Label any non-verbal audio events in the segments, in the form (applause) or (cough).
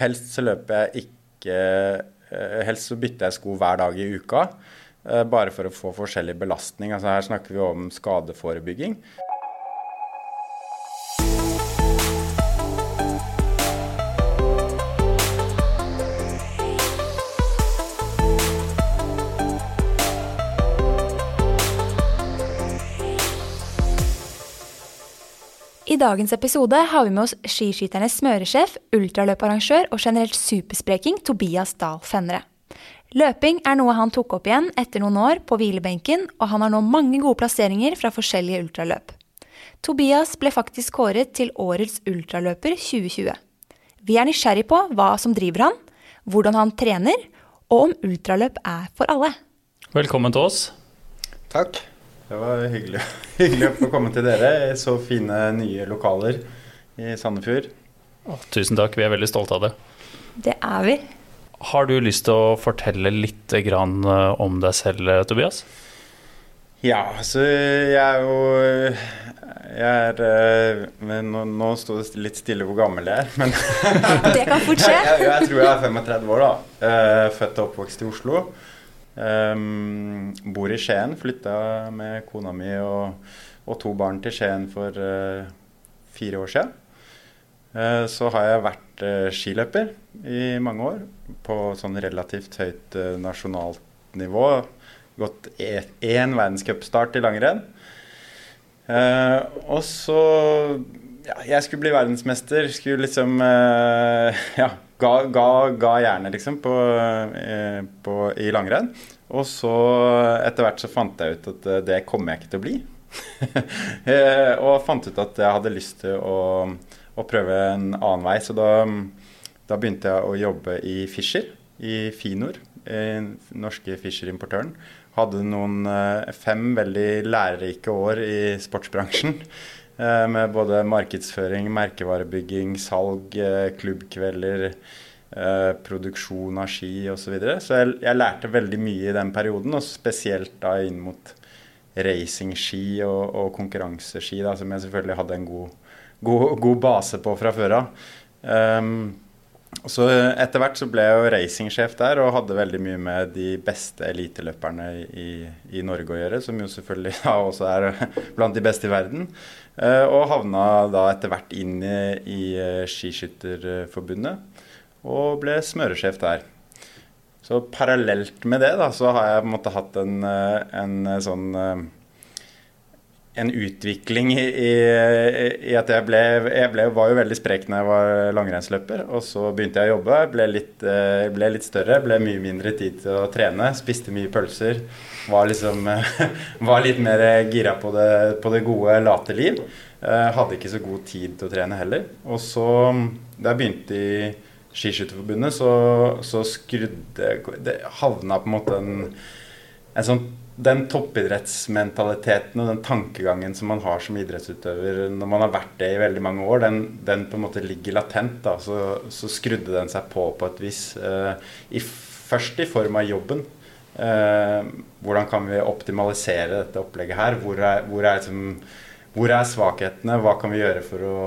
Helst så løper jeg ikke eh, Helst så bytter jeg sko hver dag i uka. eh, Bare for å få forskjellig belastning. Altså her snakker vi om skadeforebygging. Dagens episode har vi med oss skiskytternes smøresjef, ultraløparrangør og generelt superspreking Tobias Dahl Fenre. Løping er noe han tok opp igjen etter noen år på hvilebenken, og han har nå mange gode plasseringer fra forskjellige ultraløp. Tobias ble faktisk kåret til årets ultraløper 2020. Vi er nysgjerrig på hva som driver han, hvordan han trener, og om ultraløp er for alle. Velkommen til oss. Takk. Det var hyggelig, (laughs) hyggelig å få komme til dere i så fine nye lokaler i Sandefjord. Tusen takk, vi er veldig stolte av det. Det er vi. Har du lyst til å fortelle litt eh, om deg selv, Tobias? Ja, altså jeg er jo Jeg er eh, men Nå, nå sto det litt stille hvor gammel jeg er, men (laughs) Det kan fort skje. (laughs) jeg, jeg tror jeg er 35 år, da. Eh, Født og oppvokst i Oslo. Um, bor i Skien. Flytta med kona mi og, og to barn til Skien for uh, fire år siden. Uh, så har jeg vært uh, skiløper i mange år på sånn relativt høyt nasjonalt nivå. Gått én verdenscupstart i langrenn. og så ja, Jeg skulle bli verdensmester. Skulle liksom (laughs) Ja ga, ga, ga jernet, liksom, på, eh, på, i langrenn. Og så etter hvert så fant jeg ut at eh, det kommer jeg ikke til å bli. (laughs) Eh, og fant ut at jeg hadde lyst til å, å prøve en annen vei. Så da, da, begynte jeg å jobbe i Fischer, i Finor, den norske Fischer-importøren. Hadde noen fem veldig lærerike år i sportsbransjen. Med både markedsføring, merkevarebygging, salg, klubbkvelder, produksjon av ski osv. Så, videre. så jeg, jeg, lærte veldig mye i den perioden, og spesielt da inn mot racingski og, og konkurranseski, da, som jeg selvfølgelig hadde en god, god, god base på fra før av. Um, så etter hvert så ble jeg jo racingsjef der og hadde veldig mye med de beste eliteløperne i, i, Norge å gjøre, som jo selvfølgelig (laughs) da også er blant de beste i verden. Uh, og havna da etter hvert inn i, i Skiskytterforbundet og ble smøresjef der. Så parallelt med det da, så har jeg på en måte hatt en, en sånn en utvikling i, i at jeg ble, jeg ble, var jo veldig sprek når jeg var langrennsløper. Og så begynte jeg å jobbe, ble litt, ble litt større, ble mye mindre tid til å trene. Spiste mye pølser. Var liksom (laughs) var litt mer gira på det, på det gode, late liv. Hadde ikke så god tid til å trene heller. Og så, da jeg begynte i Skiskytterforbundet, så, så skrudde Det havna på en måte en, en sånn den toppidrettsmentaliteten og den tankegangen som man har som idrettsutøver når man har vært det i veldig mange år, den, den på en måte ligger latent. da, Så, så skrudde den seg på på et vis. Eh, i, først i form av jobben. Eh, hvordan kan vi optimalisere dette opplegget her? Hvor er, hvor, er liksom, hvor er, svakhetene? Hva kan vi gjøre for å,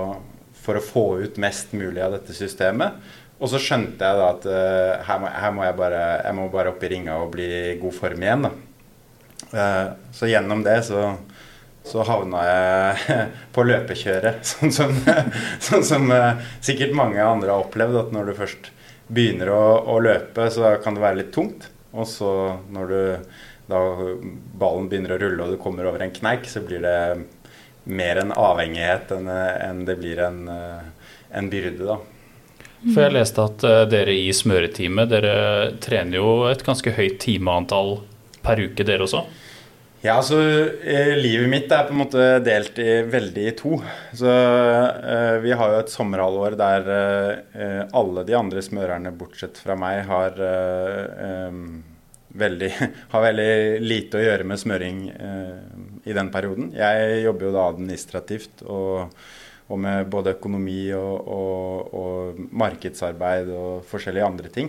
for å, få ut mest mulig av dette systemet? Og så skjønte jeg da at uh, her, må, her, må, jeg bare, jeg må bare opp i ringa og bli i god form igjen. da. Uh, så gjennom det så, så havna jeg (laughs) på løpekjøret. (laughs) Sånn som, sånn som uh, sikkert mange andre har opplevd, at når du først begynner å, å, løpe, så kan det være litt tungt. Og så når du da ballen begynner å rulle og du kommer over en kneik, så blir det mer en avhengighet enn, enn det blir en, en byrde, da. For jeg leste at uh, dere i smøreteamet dere trener jo et ganske høyt timeantall per uke, dere også? Ja, altså eh, Livet mitt er på en måte delt i, veldig i to. Så eh, Vi har jo et sommerhalvår der eh, alle de andre smørerne, bortsett fra meg, har, veldig, (laughs) har veldig lite å gjøre med smøring i den perioden. Jeg jobber jo da administrativt og, og med både økonomi og, og, og, markedsarbeid og forskjellige andre ting.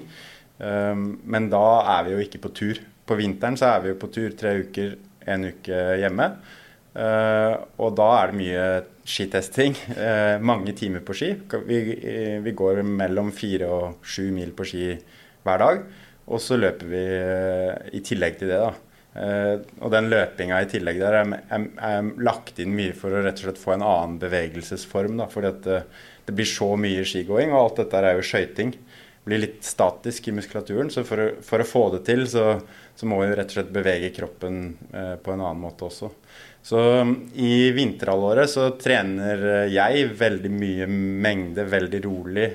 men da er vi jo ikke på tur. På vinteren så er vi jo på tur tre uker en uke hjemme. Uh, og da er det mye skitesting. Uh, mange timer på ski. Vi, vi, går mellom fire og sju mil på ski hver dag. Og så løper vi i tillegg til det, da. og den løpinga i tillegg der er, er, er, lagt inn mye for å rett og slett få en annen bevegelsesform. da, fordi at det blir så mye skigåing, og alt dette er jo skøyting. Blir litt statisk i muskulaturen. Så for for å få det til, så, så, må vi rett og slett bevege kroppen på en annen måte også. Så um, i vinterhalvåret så trener eh, jeg veldig mye mengde, veldig rolig.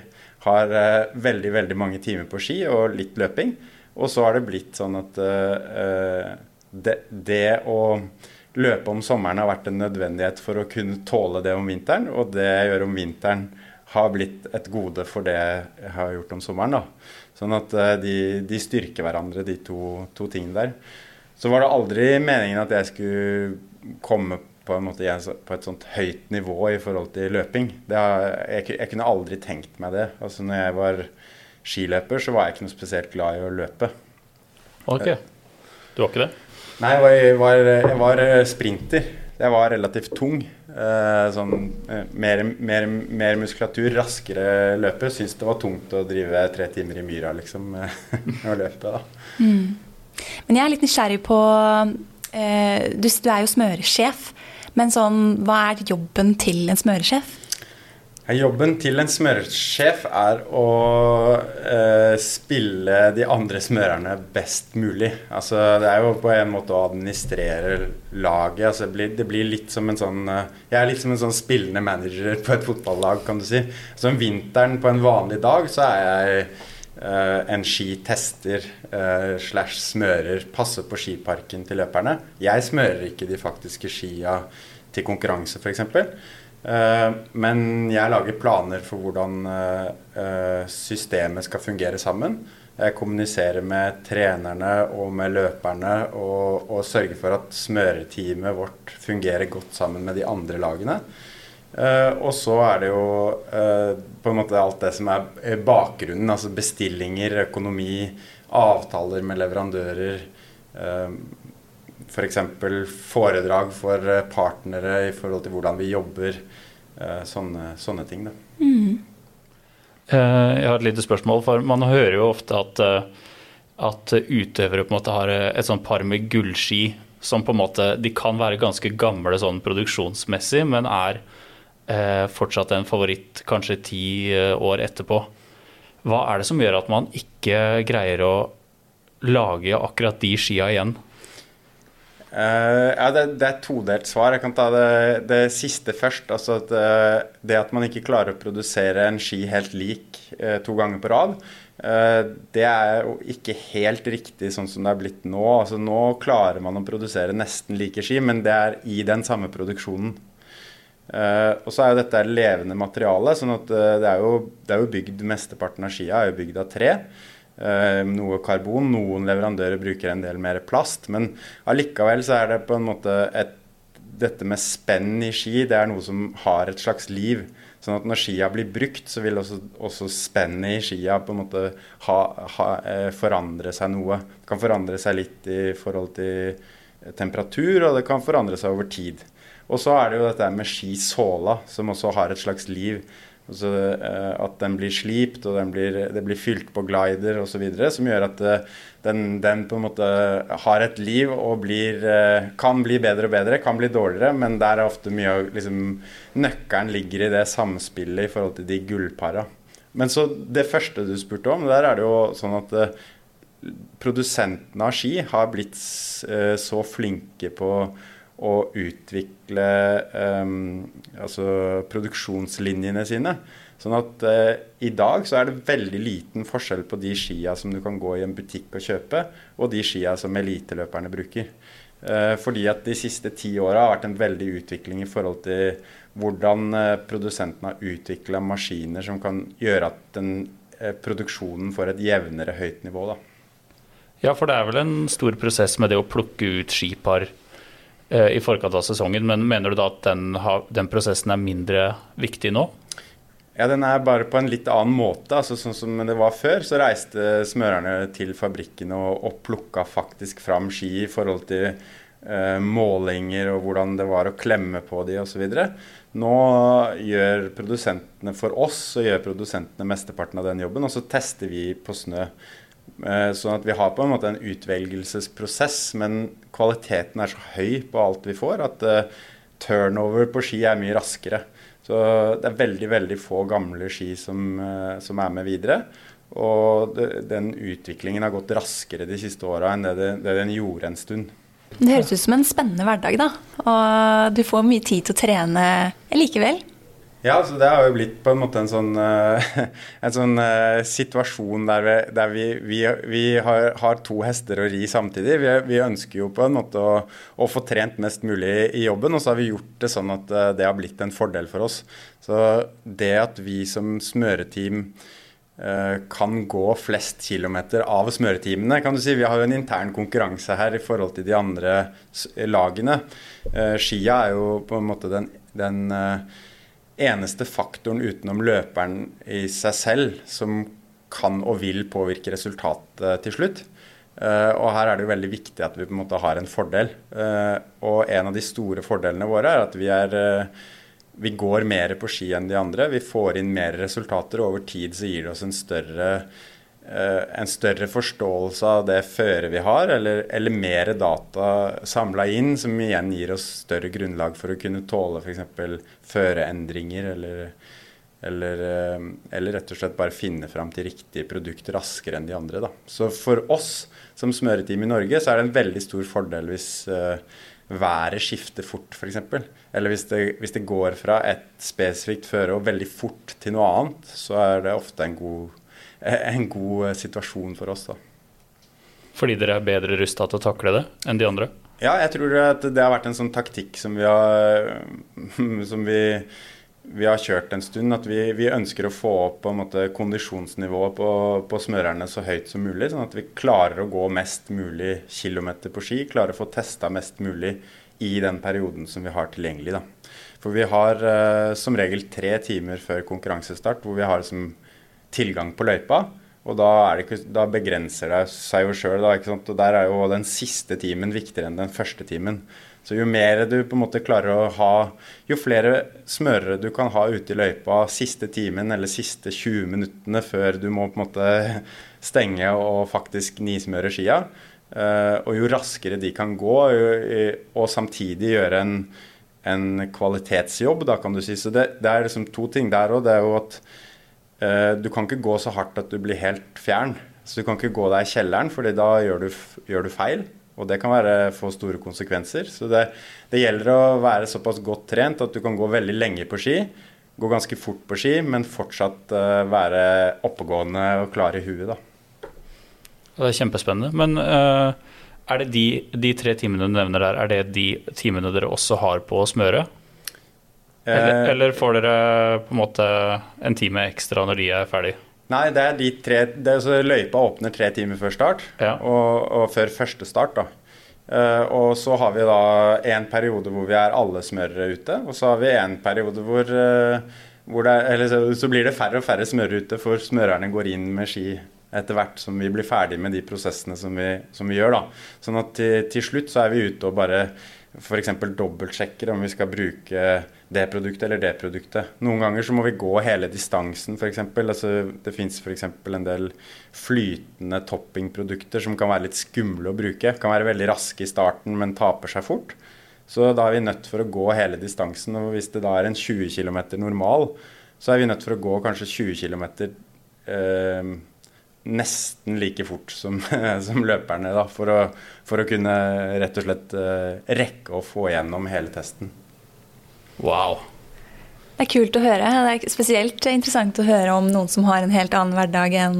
Har eh, veldig, veldig mange timer på ski og litt løping. Og så har det blitt sånn at eh, det, det, å løpe om sommeren har vært en nødvendighet for å kunne tåle det om vinteren. Og det jeg gjør om vinteren har blitt et gode for det jeg har gjort om sommeren. da. Sånn at uh, de, de, styrker hverandre, de to, to tingene der. Så var det aldri meningen at jeg skulle komme på, en måte, på et sånt høyt nivå i forhold til løping. Har, jeg, jeg, kunne aldri tenkt meg det. Altså når jeg var skiløper, så var jeg ikke noe spesielt glad i å løpe. Ok. Du var ikke det? Nei, jeg var, jeg var eh, sprinter. Jeg var relativt tung. Eh, sånn, eh, mer, mer, mer, muskulatur, raskere løper. Syns det var tungt å drive tre timer i myra, liksom, (laughs) og løpe. da. Mm. Men jeg er litt nysgjerrig på eh, du, du, er jo smøresjef, men sånn, hva er jobben til en smøresjef? Jobben til en smøresjef er å eh, spille de andre smørerne best mulig. Altså, det er jo på en måte å administrere laget. Altså, det, blir, det, blir, litt som en sånn eh, Jeg er litt som en sånn spillende manager på et fotballag, kan du si. Så om vinteren på en vanlig dag så er jeg eh, en skitester eh, slash smører passer på skiparken til løperne. Jeg smører ikke de faktiske skia til konkurranse, f.eks. Uh, men jeg lager planer for hvordan uh, systemet skal fungere sammen. Jeg kommuniserer med trenerne og med løperne og, og sørger for at smøreteamet vårt fungerer godt sammen med de andre lagene. Uh, og så er det jo uh, på en måte alt det som er bakgrunnen. Altså bestillinger, økonomi, avtaler med leverandører. Uh, F.eks. For foredrag for partnere i forhold til hvordan vi jobber. Uh, sånne, sånne, ting. Da. Mm. jeg har et lite spørsmål. for Man hører jo ofte at, at utøvere på en måte har et sånt par med gullski som på en måte De kan være ganske gamle sånn produksjonsmessig, men er eh, fortsatt en favoritt kanskje ti eh, år etterpå. Hva er det som gjør at man ikke greier å lage akkurat de skia igjen? Uh, ja, det, det, er et todelt svar. Jeg kan ta det, det siste først. Altså at, uh, det at man ikke klarer å produsere en ski helt lik uh, to ganger på rad, det er jo ikke helt riktig sånn som det er blitt nå. Altså, nå klarer man å produsere nesten like ski, men det er i den samme produksjonen. Og så er jo dette levende materiale, sånn at det, er jo, det, er jo, bygd Mesteparten av skia er jo bygd av tre. Uh, noe karbon. Noen leverandører bruker en del mer plast. Men allikevel så er det på en måte et, Dette med spenn i ski, det er noe som har et slags liv. Sånn at når skia blir brukt, så vil også, også spennet i skia på en måte ha, ha, forandre seg noe. Det kan forandre seg litt i forhold til temperatur, og det kan forandre seg over tid. Og så er det jo dette med skisåla, som også har et slags liv. Altså, at den blir slipt, og blir, det blir fylt på glider osv. Som gjør at eh, den, den, på en måte har et liv og blir, eh, kan bli bedre og bedre, kan bli dårligere. Men der er ofte mye av liksom, Nøkkelen ligger i det samspillet i forhold til de gullpara. Men så det første du spurte om, der er det jo sånn at produsentene av ski har blitt så flinke på å utvikle um, altså produksjonslinjene sine. Sånn at uh, i dag så er det veldig liten forskjell på de skia som du kan gå i en butikk og kjøpe, og de skia som eliteløperne bruker. Uh, fordi at de siste ti åra har vært en veldig utvikling i forhold til hvordan uh, produsentene har utvikla maskiner som kan gjøre at den, produksjonen får et jevnere høyt nivå. Da. Ja, for det er vel en stor prosess med det å plukke ut skipar Eh, i forkant av sesongen, men mener du da at den, har, den, prosessen er mindre viktig nå? Ja, den er bare på en litt annen måte. altså Sånn som det var før, så reiste smørerne til fabrikken og, og plukka faktisk fram ski i forhold til eh, målinger og hvordan det var å klemme på de osv. Nå gjør produsentene for oss så gjør produsentene mesteparten av den jobben, og så tester vi på snø. Eh, sånn at vi har på en måte en utvelgelsesprosess, men kvaliteten er så høy på alt vi får, at uh, turnover på ski er mye raskere. Så det er veldig veldig få gamle ski som, uh, som er med videre. Og den utviklingen har gått raskere de siste åra enn det, det den gjorde en stund. Det høres ut som en spennende hverdag, da. Og du får mye tid til å trene likevel. Ja, så det har jo blitt på en måte en sånn, uh, (laughs) en sånn uh, situasjon der, vi, der vi, vi, vi har, har, to hester å ri samtidig. Vi, ønsker jo på en måte å, å, få trent mest mulig i jobben, og så har vi gjort det sånn at uh, det har blitt en fordel for oss. Så det at vi som smøreteam kan gå flest kilometer av smøretimene. kan du si. Vi har jo en intern konkurranse her i forhold til de andre lagene. Skia er jo på en måte den, den eneste faktoren utenom løperen i seg selv som kan og vil påvirke resultatet til slutt. Uh, og her er det jo veldig viktig at vi på en måte har en fordel. Uh, og en av de store fordelene våre er at vi, er, uh, vi går mer på ski enn de andre. Vi får inn mer resultater, og over tid så gir det oss en større Eh, en større forståelse av det føret vi har, eller, eller mer data samla inn, som igjen gir oss større grunnlag for å kunne tåle f.eks. føreendringer, eller, eller, eh, eller, rett og slett bare finne fram til riktige produkter raskere enn de andre. Da. Så for oss som smøreteam i Norge, så er det en veldig stor fordel hvis uh, været skifter fort, f.eks. Eller hvis det, hvis det går fra et spesifikt føre og veldig fort til noe annet, så er det ofte en god en god eh, situasjon for oss. da. Fordi dere er bedre rusta til å takle det enn de andre? Ja, jeg tror at det har vært en sånn taktikk som vi har, (laughs) som vi, vi har kjørt en stund. At vi, vi, ønsker å få opp på en måte kondisjonsnivået på, på, smørerne så høyt som mulig. Sånn at vi klarer å gå mest mulig kilometer på ski. Klarer å få testa mest mulig i den perioden som vi har tilgjengelig. Da. For vi har uh, som regel tre timer før konkurransestart hvor vi har som tilgang på løypa. Og da, ikke, da begrenser det seg jo sjøl. Og der er jo den siste timen viktigere enn den første timen. Så jo mer du på en måte klarer å ha, jo flere smørere du kan ha ute i løypa siste timen eller siste 20 minuttene før du må på en måte stenge og faktisk nismøre skia, uh, og jo raskere de kan gå, og samtidig gjøre en, en kvalitetsjobb, da kan du si. Så det, det er liksom to ting der òg. Det er jo at Eh, du kan ikke gå så hardt at du blir helt fjern. Så du kan ikke gå deg i kjelleren, for da gjør du, gjør du, feil. Og det kan være, få store konsekvenser. Så det, det, gjelder å være såpass godt trent at du kan gå veldig lenge på ski. Gå ganske fort på ski, men fortsatt uh, være oppegående og klar i huet. Da. Det er kjempespennende. Men uh, er det de, de, tre timene du nevner der, er det de timene dere også har på å smøre? Eller, eh, eller, får dere på en måte en time ekstra når de er ferdig? Nei, det er de tre det er så Løypa åpner tre timer før start, ja. og, og, før første start. da. Uh, og så har vi da en periode hvor vi er alle smørere ute, og så har vi en periode hvor, uh, hvor det er, eller så, så, blir det færre og færre smørere ute, for smørerne går inn med ski etter hvert som vi blir ferdig med de prosessene som vi, som vi gjør. da. Sånn at til, til slutt så er vi ute og bare f.eks. dobbeltsjekker om vi skal bruke det produktet eller det produktet. Noen ganger så må vi gå hele distansen, f.eks. Altså, det fins f.eks. en del flytende toppingprodukter som kan være litt skumle å bruke. Kan være veldig raske i starten, men taper seg fort. Så da er vi nødt for å gå hele distansen. Og hvis det da er en 20 km normal, så er vi nødt for å gå kanskje 20 km eh, nesten like fort som, (laughs) som løperne, da, for å, for å, kunne rett og slett eh, rekke å få gjennom hele testen. Wow. Det er kult å høre. Det er spesielt interessant å høre om noen som har en helt annen hverdag enn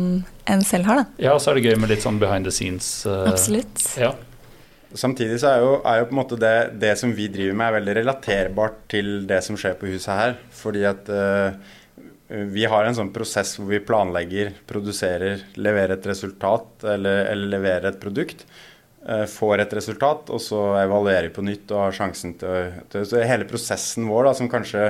en selv har. Da. Ja, og så er det gøy med litt sånn behind the scenes. Uh, Absolutt. Ja. Samtidig så er jo, er jo på en måte det, det, som vi driver med, er veldig relaterbart til det som skjer på huset her. Fordi at uh, vi har en sånn prosess hvor vi planlegger, produserer, leverer et resultat eller, eller leverer et produkt. Eh, får et resultat, og så evaluerer vi på nytt og har sjansen til å Så Hele prosessen vår, da, som kanskje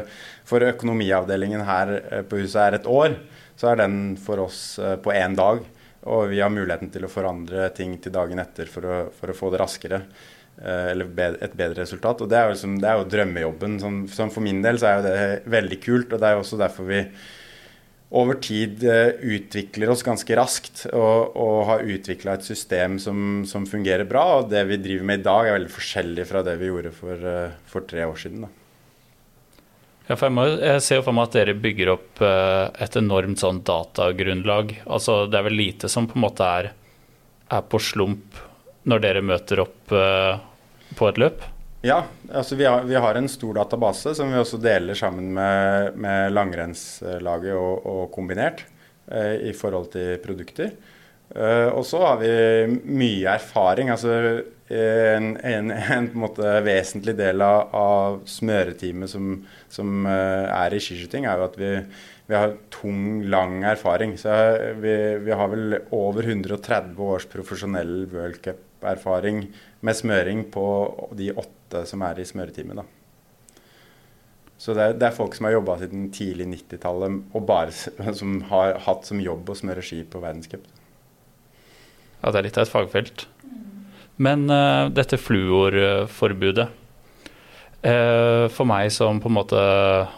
for økonomiavdelingen her eh, på huset er et år, så er den for oss eh, på én dag. Og vi har muligheten til å forandre ting til dagen etter for å, for å få det raskere. eller et bedre resultat. Og det er jo, liksom, det er jo drømmejobben. Som, som for min del så er jo det veldig kult, og det er jo også derfor vi over tid uh, utvikler oss ganske raskt og, og har utvikla et system som, som, fungerer bra. Og det vi driver med i dag, er veldig forskjellig fra det vi gjorde for, uh, for tre år siden. Da. Ja, jeg, må, jeg, ser jo for meg at dere bygger opp uh, et enormt sånn datagrunnlag. Altså, det er vel lite som på en måte er, er på slump når dere møter opp på et løp? Ja, altså vi har, vi har, en stor database som vi også deler sammen med, med langrennslaget og, og kombinert eh, i forhold til produkter. Eh, og så har vi mye erfaring. altså En, en, en, en vesentlig del av, av smøreteamet som, som uh, er i skiskyting, er jo at vi, vi, har tung, lang erfaring. Så vi, vi har vel over 130 års profesjonell World Cup-erfaring med smøring på de åtte som er i smøreteamet. Så det er, det er, folk som har jobba siden tidlig 90-tallet, og bare (laughs) som har hatt som jobb å smøre ski på verdenscup. Ja, det er litt av et fagfelt. Men uh, dette fluorforbudet For meg som på en måte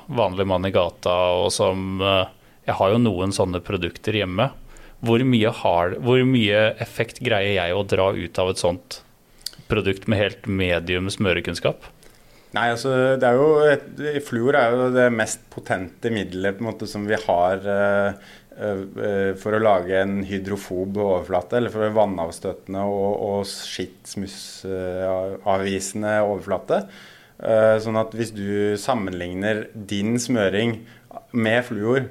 vanlig mann i gata, og som uh, Jeg har jo noen sånne produkter hjemme. Hvor mye, har, hvor mye effekt greier jeg å dra ut av et sånt produkt med helt medium smørekunnskap? Nei, altså det er jo et, Fluor er jo det mest potente middelet på en måte som vi har uh, uh, for å lage en hydrofob overflate, eller for vannavstøtende og, og skitt-smussavvisende uh, overflate. Sånn at hvis du sammenligner din smøring med fluor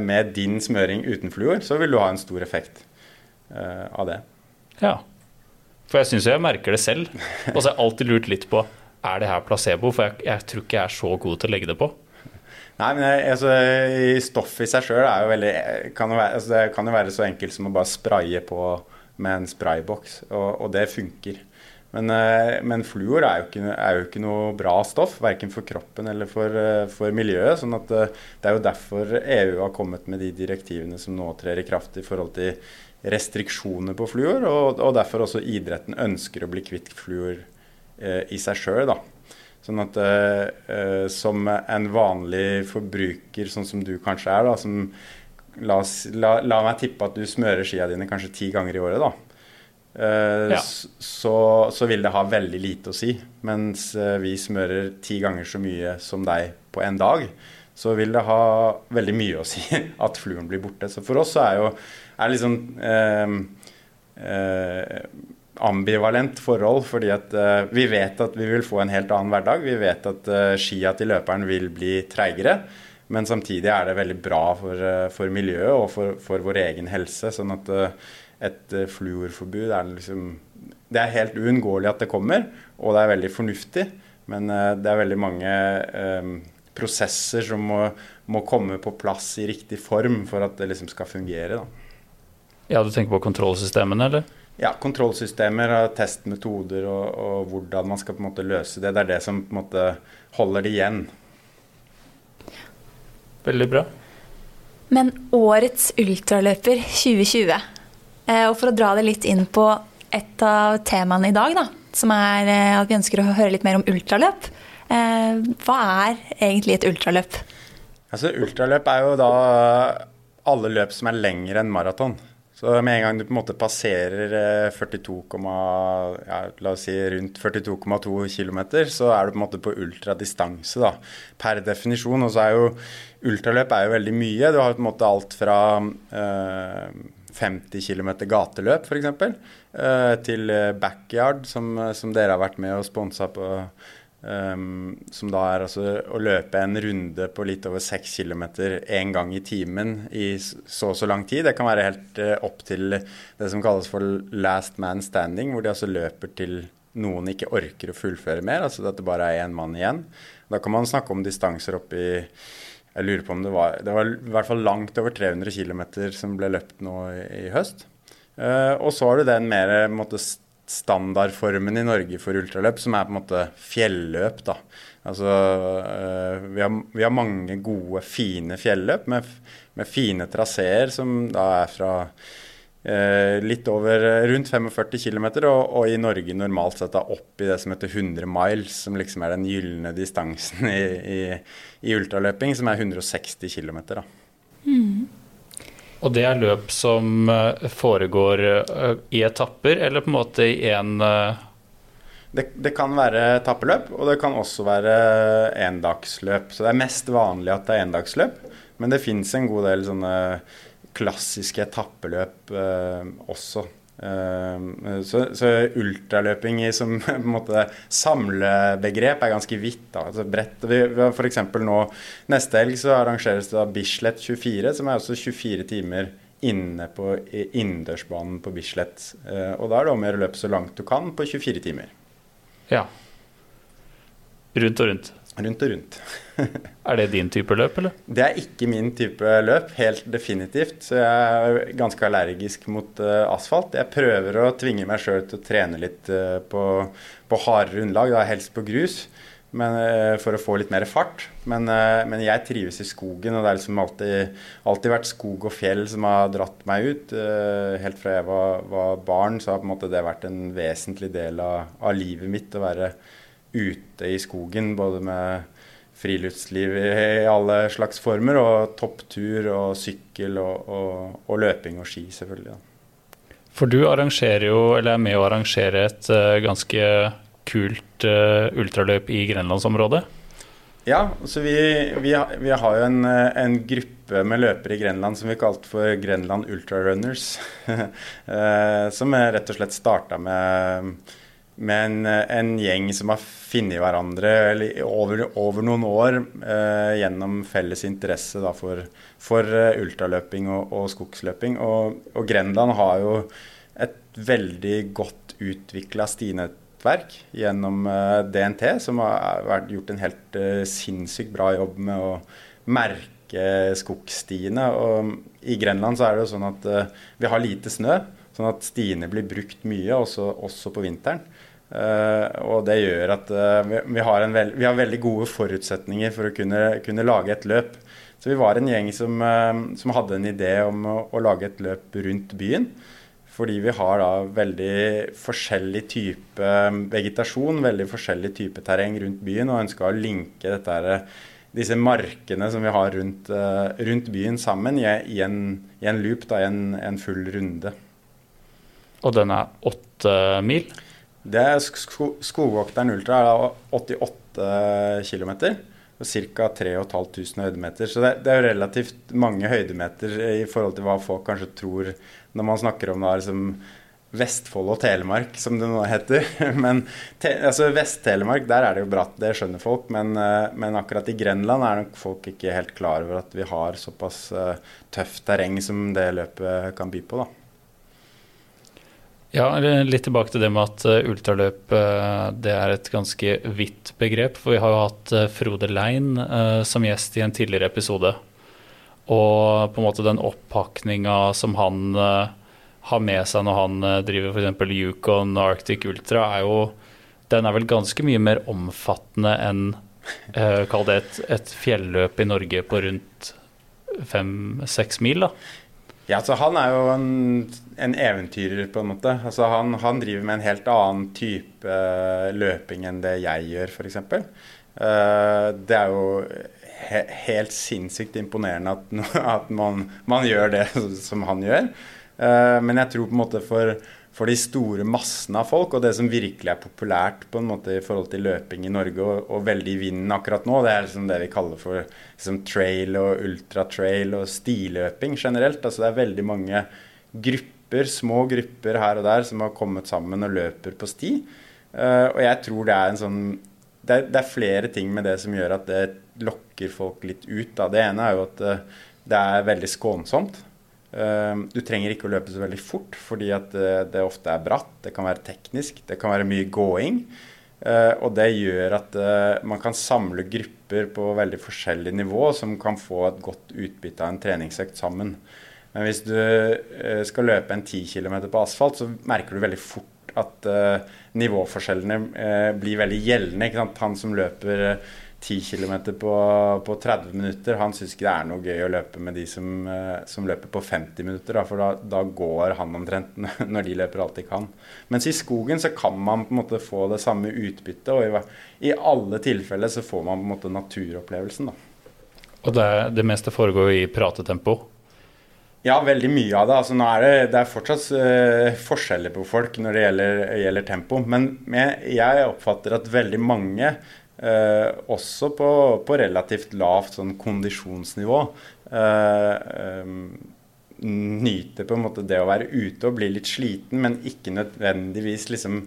med din smøring uten fluor, så vil du ha en stor effekt av det. Ja. For jeg syns jeg merker det selv. (laughs) Og så har jeg alltid lurt litt på er det her placebo, for jeg, jeg, tror ikke jeg er så god til å legge det på. Nei, men jeg, altså, Stoffet i seg sjøl kan, altså, det kan jo være så enkelt som å bare spraye på med en sprayboks, og, og det funker. Men, eh, men fluor er jo, ikke, er jo, ikke, noe bra stoff, verken for kroppen eller for, eh, for, miljøet. sånn at eh, Det er jo derfor EU har kommet med de direktivene som nå trer i kraft i forhold til restriksjoner på fluor, og, og, derfor også idretten ønsker å bli kvitt fluor eh, i seg sjøl. Sånn at eh, som en vanlig forbruker, sånn som du kanskje er, da, som la, la, la, meg tippe at du smører skia dine kanskje ti ganger i året, da. Eh, ja. så, så, vil det ha veldig lite å si. Mens eh, vi smører ti ganger så mye som deg på en dag, så vil det ha veldig mye å si (laughs) at fluren blir borte. Så for oss så er jo er liksom eh, eh, ambivalent forhold. Fordi at vi vet at vi vil få en helt annen hverdag. Vi vet at skia til løperen vil bli treigere. Men samtidig er det veldig bra for, for miljøet og for, for, vår egen helse. Sånn at et fluorforbud er liksom Det er helt uunngåelig at det kommer, og det er veldig fornuftig. Men det er veldig mange prosesser som må, må, komme på plass i riktig form for at det liksom skal fungere. Da. Ja, Du tenker på kontrollsystemene, eller? Ja, kontrollsystemer, testmetoder og, og, hvordan man skal på en måte løse det. Det er det som på en måte holder det igjen. Veldig bra. Men årets ultraløper 2020, eh, og for å dra det litt inn på et av temaene i dag, da, som er eh, at vi ønsker å høre litt mer om ultraløp. Eh, hva er egentlig et ultraløp? Altså, ultraløp er jo da alle løp som er lengre enn maraton. Så med en gang du på en måte passerer 42, eh, ja, la oss si rundt 42,2 km, så er du på en måte på ultradistanse, da, per definisjon. Og så er jo ultraløp er jo veldig mye. Du har på en måte alt fra eh, 50 km gateløp, f.eks., eh, til backyard, som, som, dere har vært med og sponsa på Um, som da er altså å løpe en runde på litt over 6 km én gang i timen i så og så lang tid. Det kan være helt uh, opp til det som kalles for last man standing, hvor de altså løper til noen ikke orker å fullføre mer, altså at det bare er én mann igjen. Da kan man snakke om distanser opp i Jeg lurer på om det var Det var i hvert fall langt over 300 km som ble løpt nå i, i høst. Uh, og så har du den mer måtte, standardformen i Norge for ultraløp, som er på en måte fjelløp. da. Altså, uh, vi, har, vi, har, mange gode, fine fjelløp med, med fine traseer som da er fra litt over rundt 45 km, og, og, i Norge normalt sett da opp i det som heter 100 miles, som liksom er den gylne distansen i, i, i, ultraløping, som er 160 km. Mm. Og det er løp som eh, foregår eh, i etapper, eller på en måte i én det, det, kan være etappeløp, og det kan også være endagsløp. Så det er mest vanlig at det er endagsløp, men det fins en god del sånne klassiske etappeløp eh, også. Uh, så, så, ultraløping som (laughs) på en måte samlebegrep er ganske vidt. Da, altså bredt. Vi, F.eks. nå neste helg så arrangeres det da Bislett 24, som er også 24 timer inne på innendørsbanen på Bislett. Uh, og da er det om å gjøre å løpe så langt du kan på 24 timer. Ja. Rundt og rundt. Rundt og rundt. (laughs) er det din type løp, eller? Det er ikke min type løp, helt definitivt. Så jeg er ganske allergisk mot uh, asfalt. Jeg prøver å tvinge meg sjøl til å trene litt uh, på, på hardere underlag, da helst på grus. Men, uh, for å få litt mer fart. Men, men, jeg trives i skogen, og det har liksom alltid, alltid, vært skog og fjell som har dratt meg ut. helt fra jeg var, var, barn, så har på en måte det vært en vesentlig del av, av livet mitt å være ute i skogen, både med friluftsliv i alle slags former, og topptur og sykkel og, og, og løping og ski, selvfølgelig. Da. For du arrangerer jo, eller er med å arrangere et uh, ganske kult uh, ultraløp i grenlandsområdet? Ja, så vi, vi, vi har jo en, en, gruppe med løpere i Grenland som vi kalte for Grenland Ultrarunners. uh, (laughs) som rett og slett starta med med en, en, gjeng som har funnet hverandre over, over, noen år eh, gjennom felles interesse da, for, for uh, ultraløping og, og skogsløping. Og, og, Grenland har jo et veldig godt utvikla stinettverk gjennom eh, DNT, som har vært, gjort en helt eh, sinnssykt bra jobb med å merke skogstiene. Og i Grenland så er det jo sånn at vi har lite snø, sånn at stiene blir brukt mye, også, også på vinteren. Uh, og det gjør at uh, vi, har veld, vi, har veldig gode forutsetninger for å kunne, kunne, lage et løp. Så vi var en gjeng som, uh, som hadde en idé om å, å, lage et løp rundt byen. Fordi vi har da veldig forskjellig type vegetasjon, veldig forskjellig type terreng rundt byen, og ønska å linke dette, disse markene som vi har rundt, rundt byen sammen i, i, en, i, en, loop, da, i en, en full runde. Og den er åtte mil? Det sko Skogvokteren Ultra er 88 km. Ca. 3500 høydemeter. Så det, det, er jo relativt mange høydemeter i forhold til hva folk kanskje tror når man snakker om da, som Vestfold og Telemark, som det nå heter. (laughs) Men altså Vest-Telemark, der er det jo bratt, det skjønner folk. Men, eh, men, akkurat i Grenland er nok folk ikke helt klar over at vi har såpass uh, tøft terreng som det løpet kan by på. da. Ja, litt tilbake til det med at eh, ultraløp eh, det er et ganske vidt begrep. For vi har jo hatt eh, Frode Lein som gjest i en tidligere episode. Og på en måte den oppakninga som han har med seg når han driver f.eks. Yukon og Arctic Ultra, er jo Den er vel ganske mye mer omfattende enn Kall det et, et fjelløp i Norge på rundt fem-seks mil, da. Ja, altså Han er jo en, en eventyrer, på en måte. Altså han, han, driver med en helt annen type uh, løping enn det jeg gjør, f.eks. Uh, eh, det er jo he helt sinnssykt imponerende at, (laughs) at man, man, gjør det (laughs) som han gjør. Uh, men jeg tror på en måte for for de store massene av folk, og det som virkelig er populært på en måte i forhold til løping i Norge, og, og veldig i vinden akkurat nå, det er liksom det vi kaller for liksom trail og ultratrail og stiløping generelt. Altså det er veldig mange grupper, små grupper her og der, som har kommet sammen og løper på sti. Uh, og jeg tror det er en sånn det er, det er, flere ting med det som gjør at det lokker folk litt ut. Da. Det ene er jo at uh, det er veldig skånsomt. Ehm, du trenger ikke å løpe så veldig fort, fordi at eh, det ofte er bratt, det kan være teknisk, det kan være mye gåing. Eh, og det gjør at eh, man kan samle grupper på veldig forskjellig nivå som kan få et godt utbytte av en treningsøkt sammen. Men hvis du skal løpe en 10 km på asfalt, så merker du veldig fort at nivåforskjellene blir veldig gjeldende. Han som løper 10 km på, på 30 minutter. Han syns ikke det er noe gøy å løpe med de som, eh, som løper på 50 minutter, da, for da, da, går han omtrent (laughs) når de løper alt de kan. Mens i skogen så kan man på en måte få det samme utbyttet, og i, i alle tilfeller så får man på en måte naturopplevelsen. da. Og det, det meste foregår i pratetempo? Ja, veldig mye av det. Altså, er det, det er fortsatt uh, forskjeller på folk når det gjelder, gjelder tempo. Men jeg, jeg, oppfatter at veldig mange uh, også på, på, relativt lavt sånn kondisjonsnivå. uh, um, nyter på en måte det å være ute og bli litt sliten, men ikke nødvendigvis liksom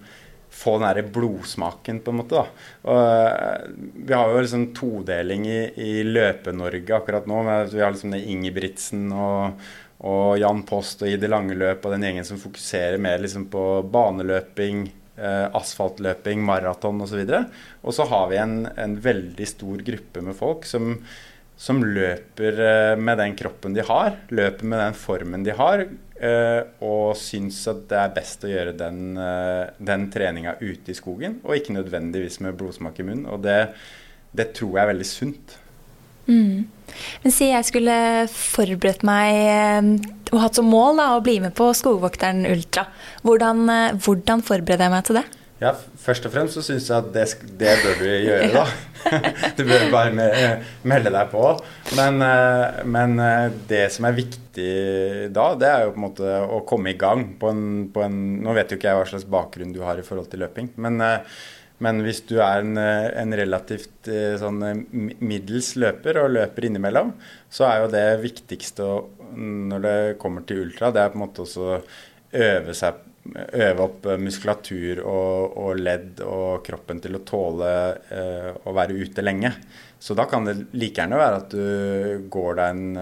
få den der blodsmaken, på en måte. da. Og, eh, vi har jo liksom todeling i, i Løpe-Norge akkurat nå. Vi har liksom det Ingebrigtsen og, og Jan Post og i det lange løp og den gjengen som fokuserer mer liksom på baneløping, eh, asfaltløping, maraton osv. Og, så og så har vi en, en, veldig stor gruppe med folk som, som løper eh, med den kroppen de har, løper med den formen de har, eh, og syns at det er best å gjøre den, eh, den treninga ute i skogen, og ikke nødvendigvis med blodsmak i munnen. Og det, det tror jeg er veldig sunt. Mm. Men si jeg skulle forberedt meg og hatt som mål da, å bli med på Skogvokteren Ultra. Hvordan, hvordan, forbereder jeg meg til det? Ja, Først og fremst så syns jeg at det, det, bør du gjøre, da. (laughs) du bør bare melde deg på. Men, eh, men, det som er viktig da, det er jo på en måte å komme i gang på en, på en Nå vet jo ikke jeg hva slags bakgrunn du har i forhold til løping, men men hvis du er en, eh, en relativt eh, sånn, eh, middels løper og løper innimellom, så er jo det viktigste når det kommer til ultra, det er på en måte også øve, seg, øve opp muskulatur og, og, ledd og kroppen til å tåle eh, å være ute lenge. Så da kan det like gjerne være at du går deg en,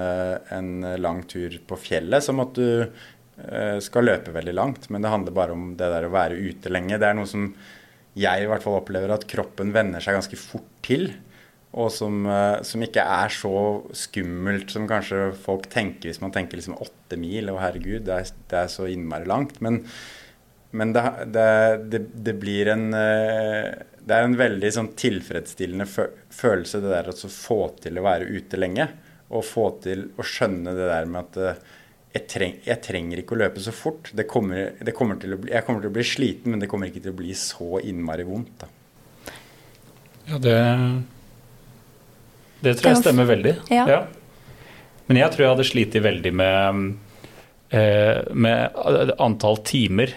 en lang tur på fjellet som at du eh, skal løpe veldig langt. Men det handler bare om det der å være ute lenge. Det er noe som jeg i hvert fall opplever at kroppen venner seg ganske fort til. Og som, eh, som, ikke er så skummelt som kanskje folk tenker hvis man tenker liksom åtte mil. Og herregud, det er, det er så innmari langt. Men, men det, det, det, blir en eh, Det er en veldig sånn tilfredsstillende følelse, det der å få til å være ute lenge. Og få til å skjønne det der med at eh, jeg, treng, jeg, trenger ikke å løpe så fort. Kommer, kommer bli, jeg kommer til å bli sliten, men det kommer ikke til å bli så innmari vondt. Da. Ja, det Det tror jeg stemmer veldig. Ja. ja. Men jeg tror jeg hadde slitt veldig med, eh, med antall timer.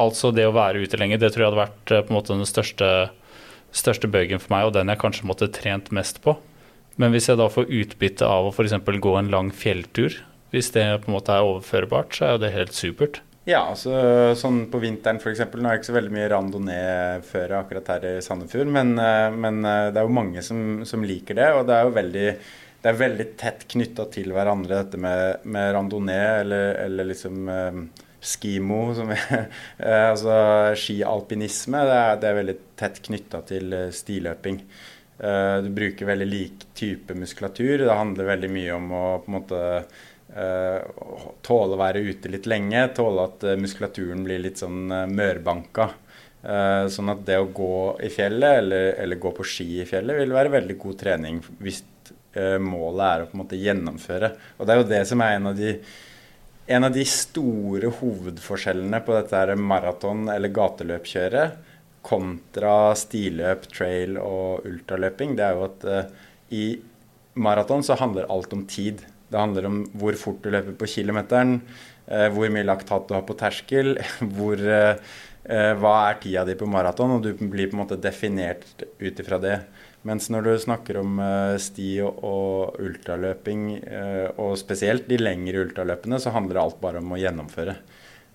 Altså det å være ute lenge. Det tror jeg hadde vært eh, på en måte den største, største bøygen for meg, og den jeg kanskje måtte trent mest på. Men hvis jeg da får utbytte av å f.eks. gå en lang fjelltur, hvis det på en måte er overførbart, så er jo det helt supert. Ja, altså, sånn på vinteren f.eks. Nå er det ikke så veldig mye randonee-føre akkurat her i Sandefjord, men, eh, men, eh, det er jo mange som, som, liker det. Og det er jo veldig, det er veldig tett knytta til hverandre, dette med, med randonee eller, eller liksom eh, skimo, som (laughs) er, altså skialpinisme. Det er, det er veldig tett knytta til stiløping. Du bruker veldig lik type muskulatur. Det handler veldig mye om å på en måte tåle å være ute litt lenge, tåle at uh, muskulaturen blir litt sånn uh, mørbanka. sånn at det å gå i fjellet eller, eller, gå på ski i fjellet vil være veldig god trening hvis målet er å på en måte gjennomføre. Og det er jo det som er en av de, en av de store hovedforskjellene på dette maraton- eller gateløpkjøret kontra stiløp, trail og ultraløping. Det er jo at i maraton så handler alt om tid. Det handler om hvor fort du løper på kilometeren, eh, hvor mye laktat du har på terskel, (laughs) hvor, eh, eh, hva er tida di på maraton, og du blir på en måte definert ut ifra det. Mens når du snakker om sti og ultraløping, og spesielt de lengre ultraløpene, så handler alt bare om å gjennomføre.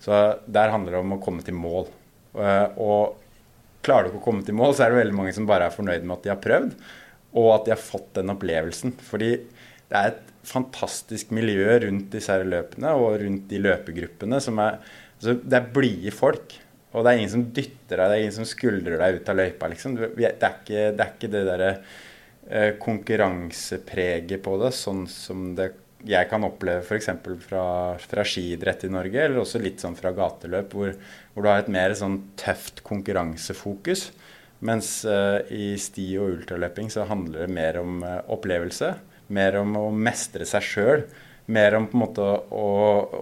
Så der handler det om å komme til mål. Og klarer du ikke å komme til mål, så er det veldig mange som bare er fornøyd med at de har prøvd, og at de har fått den opplevelsen. Fordi det er et fantastisk miljø rundt disse her løpene og rundt de løpegruppene. som er, altså Det er blide folk. Og det er ingen som dytter deg, det er ingen som skuldrer deg ut av løypa. liksom. Det er ikke det, er ikke det derre eh, konkurransepreget på det, sånn som det jeg kan oppleve f.eks. Fra, fra skiidrett i Norge, eller også litt sånn fra gateløp, hvor, hvor du har et mer sånn tøft konkurransefokus. Mens uh, i sti og ultraløping så handler det mer om uh, opplevelse. Mer om å mestre seg sjøl. Mer om på en måte å,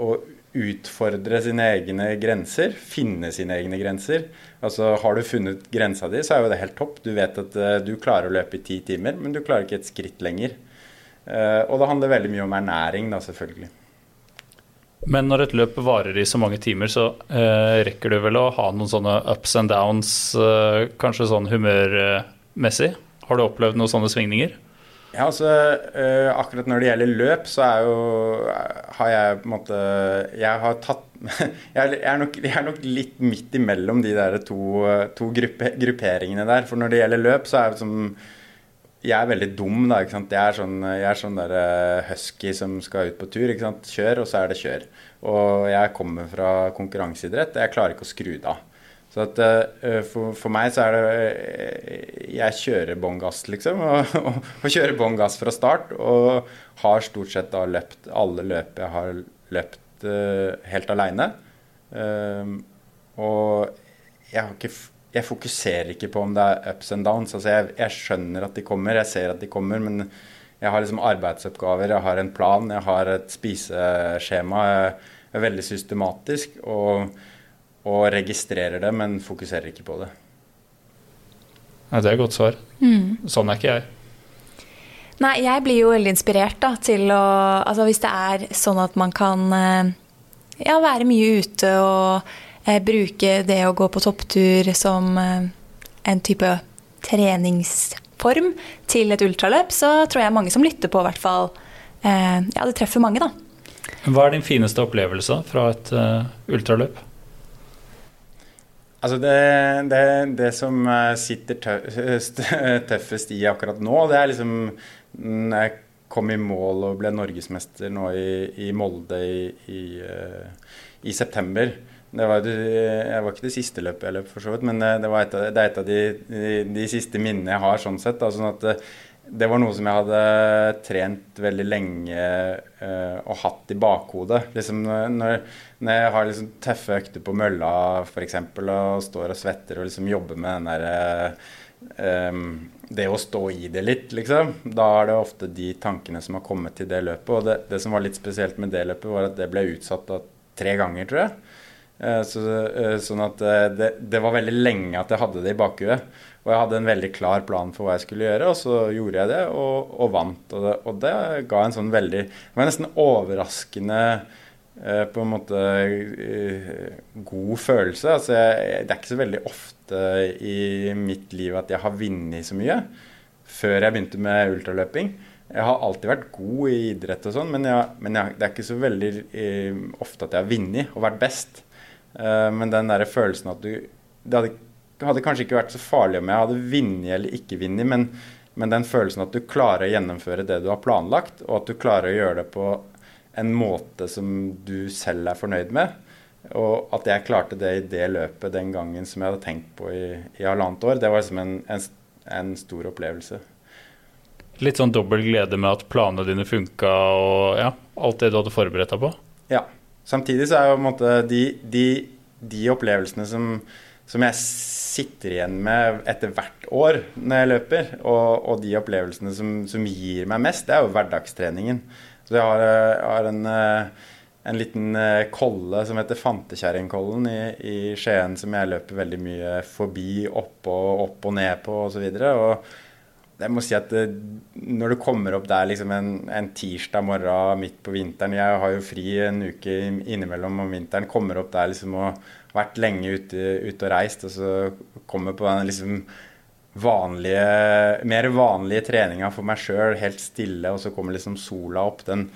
å, utfordre sine egne grenser. Finne sine egne grenser. Altså Har du funnet grensa di, så er jo det helt topp. Du vet at uh, du klarer å løpe i ti timer, men du klarer ikke et skritt lenger. og det handler veldig mye om ernæring, da, selvfølgelig. Men når et løp varer i så mange timer, så eh, rekker du vel å ha noen sånne ups and downs, eh, kanskje sånn humørmessig? Har du opplevd noen sånne svingninger? Ja, altså eh, Akkurat når det gjelder løp, så er jo Har jeg på en måte Jeg har tatt (laughs) jeg er, nok, jeg er nok litt midt imellom de der to, to gruppe, grupperingene der. For når det gjelder løp, så er det som jeg er veldig dum, da. ikke sant? Jeg er sånn, jeg er sånn der uh, husky som skal ut på tur. ikke sant? Kjør, og så er det kjør. Og jeg kommer fra konkurranseidrett, og jeg klarer ikke å skru det av. Så at, uh, for, for, meg så er det uh, Jeg kjører bånn gass, liksom. Og, (laughs) og, og kjører bånn gass fra start. Og har stort sett da løpt alle løp jeg har løpt helt aleine. og jeg har ikke jeg fokuserer ikke på om det er ups and downs. Altså jeg, jeg, skjønner at de kommer, jeg ser at de kommer, men jeg har liksom arbeidsoppgaver, jeg har en plan, jeg har et spiseskjema. Jeg er veldig systematisk og, og registrerer det, men fokuserer ikke på det. Ja, det er et godt svar. Mm. Sånn er ikke jeg. Nei, jeg blir jo veldig inspirert da, til å Altså hvis det er sånn at man kan eh, ja, være mye ute og eh, bruke det å gå på topptur som eh, en type treningsform til et ultraløp, så tror jeg mange som lytter på, i hvert fall eh, Ja, det treffer mange, da. Hva er din fineste opplevelse fra et uh, ultraløp? Altså det, det, det, som eh, sitter (laughs) tøffest i akkurat nå, det er liksom når jeg kom i mål og ble norgesmester nå i, i Molde i, i, uh, i september. Det var, jeg var ikke det siste løpet jeg løp, for så vidt, men eh, det, et av, det er et av de, de, de, siste minnene jeg har. sånn sett. Da, sånn at eh, det var noe som jeg hadde trent veldig lenge uh, og hatt i bakhodet. Liksom når, når jeg har liksom tøffe økter på mølla f.eks. og står og svetter og liksom jobber med den derre um, Det å stå i det litt, liksom. Da er det ofte de tankene som har kommet til det løpet. Og det, det som var litt spesielt med det løpet, var at det ble utsatt da, tre ganger, tror jeg. Uh, så, eh, sånn at det, det, var veldig lenge at jeg hadde det i bakhuet. Og jeg hadde en veldig klar plan for hva jeg skulle gjøre, og så gjorde jeg det og, og vant. Og det, og det, ga en sånn veldig Det var nesten overraskende på en måte god følelse. Altså jeg, det er ikke så veldig ofte i mitt liv at jeg har vunnet så mye før jeg begynte med ultraløping. Jeg har alltid vært god i idrett og sånn, men, jeg, men jeg, det er ikke så veldig ofte at jeg har vunnet og vært best. Men den der følelsen at du Det hadde, hadde, kanskje ikke vært så farlig om jeg hadde vunnet eller ikke vunnet, men, men, den følelsen at du klarer å gjennomføre det du har planlagt, og at du klarer å gjøre det på en måte som du selv er fornøyd med. Og at jeg klarte det i det løpet den gangen som jeg hadde tenkt på i, i halvannet år, det var liksom en, en, en stor opplevelse. Litt sånn dobbel glede med at planene dine funka og ja, alt det du hadde forberedt deg på? Ja, Samtidig så er jo på en måte de, de, de opplevelsene som, som, jeg sitter igjen med etter hvert år når jeg løper, og, og de opplevelsene som, som, gir meg mest, det er jo hverdagstreningen. Så jeg har, jeg har en, eh, en, liten eh, kolle som heter Fantekjerringkollen i, i Skien, som jeg løper veldig mye forbi, opp og, opp og ned på osv. Og, så jeg må si at det, når du kommer opp der liksom en, en, tirsdag morgen midt på vinteren Jeg har jo fri en uke innimellom om vinteren. Kommer opp der liksom og vært lenge ute, ute og reist, og så kommer på den liksom vanlige, mer vanlige treninga for meg sjøl, helt stille, og så kommer liksom sola opp. Den,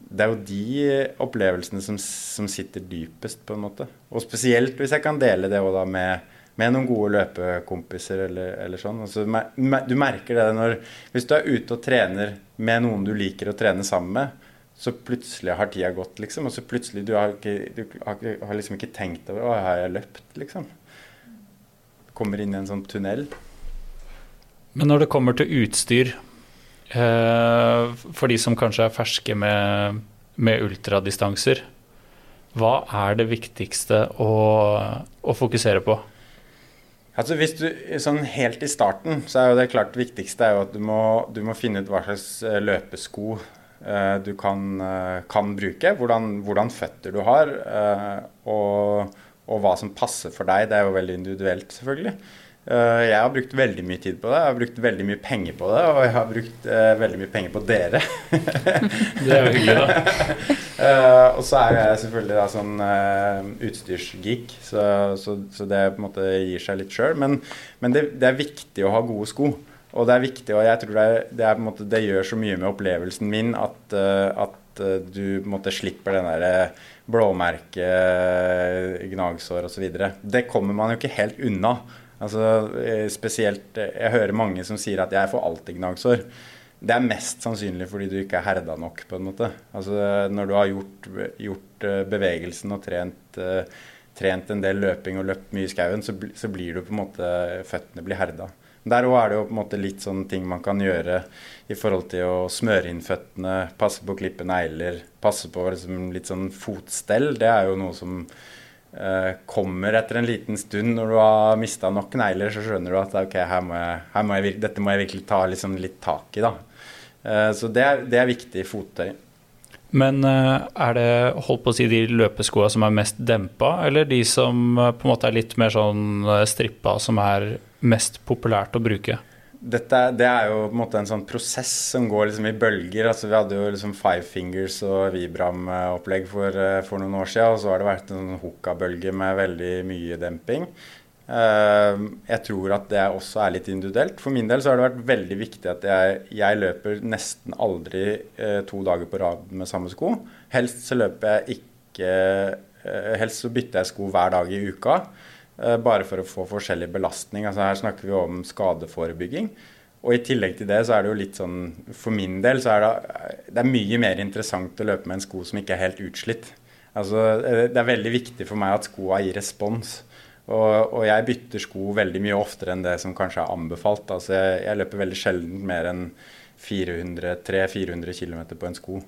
det er jo de opplevelsene som, som, sitter dypest, på en måte. Og spesielt hvis jeg kan dele det da med med noen gode løpekompiser eller, eller sånn. Altså, du merker det når Hvis du er ute og trener med noen du liker å trene sammen med, så plutselig har tida gått, liksom. Og så plutselig du har, ikke, du har, har liksom ikke tenkt over Å, har jeg løpt, liksom? Kommer inn i en sånn tunnel. Men når det kommer til utstyr, eh, for de som kanskje er ferske med, med ultradistanser, hva er det viktigste å, å fokusere på? Altså hvis du, sånn Helt i starten så er jo det klart det viktigste er jo at du må, du må finne ut hva slags eh, løpesko du kan, uh, kan bruke. Hvordan, hvordan, føtter du har, uh, og, og, hva som passer for deg. Det er jo veldig individuelt, selvfølgelig. Eh, jeg har brukt veldig mye tid på det, jeg har brukt veldig mye penger på det, og jeg har brukt uh, veldig mye penger på dere. (laughs) det er jo hyggelig, da. uh, (laughs) og så er jeg selvfølgelig da sånn utstyrsgeek, så, så, så, det på en måte gir seg litt sjøl. Men, men det, det, er viktig å ha gode sko. Og det er viktig, og jeg tror det, er, det, er, måte, det gjør så mye med opplevelsen min at, at du på en måte slipper den derre blåmerke, gnagsår osv. Det kommer man jo ikke helt unna. Altså, eh, spesielt eh, Jeg hører mange som sier at jeg får alltid gnagsår. Det er mest sannsynlig fordi du ikke er herda nok, på en måte. Altså, når du har gjort, gjort eh, bevegelsen og trent, trent, en del løping og løpt mye i skauen, så, så, blir du på en måte Føttene blir herda. Der òg er det jo på en måte litt sånne ting man kan gjøre i forhold til å smøre inn føttene, passe på å klippe negler, passe på liksom litt sånn fotstell. Det er jo noe som Eh, kommer etter en liten stund, når du har mista nok negler, så skjønner du at ok, her må jeg, her må jeg, dette må jeg virkelig ta liksom litt tak i. da. Eh, så det er, det er viktig fottøy. Men eh, er det holdt på å si de løpeskoa som er mest dempa, eller de som på en måte er litt mer sånn strippa, som er mest populært å bruke? dette, det er jo på en måte en sånn prosess som går liksom i bølger. altså Vi hadde jo liksom Five Fingers og Vibram-opplegg for, eh, for, noen år siden. Og så har det vært en sånn hooka-bølge med veldig mye demping. Uh, jeg tror at det også er litt individuelt. For min del så har det vært veldig viktig at jeg, jeg løper nesten aldri uh, to dager på rad med samme sko. Helst så løper jeg ikke Helst så bytter jeg sko hver dag i uka. Eh, bare for å få forskjellig belastning. Altså her snakker vi om skadeforebygging. Og i tillegg til det så er det jo litt sånn For min del så er det, det er mye mer interessant å løpe med en sko som ikke er helt utslitt. Altså eh, det er veldig viktig for meg at skoa gir respons. Og, og, jeg bytter sko veldig mye oftere enn det som kanskje er anbefalt. Altså jeg, jeg løper veldig sjelden mer enn 300-400 km på en sko.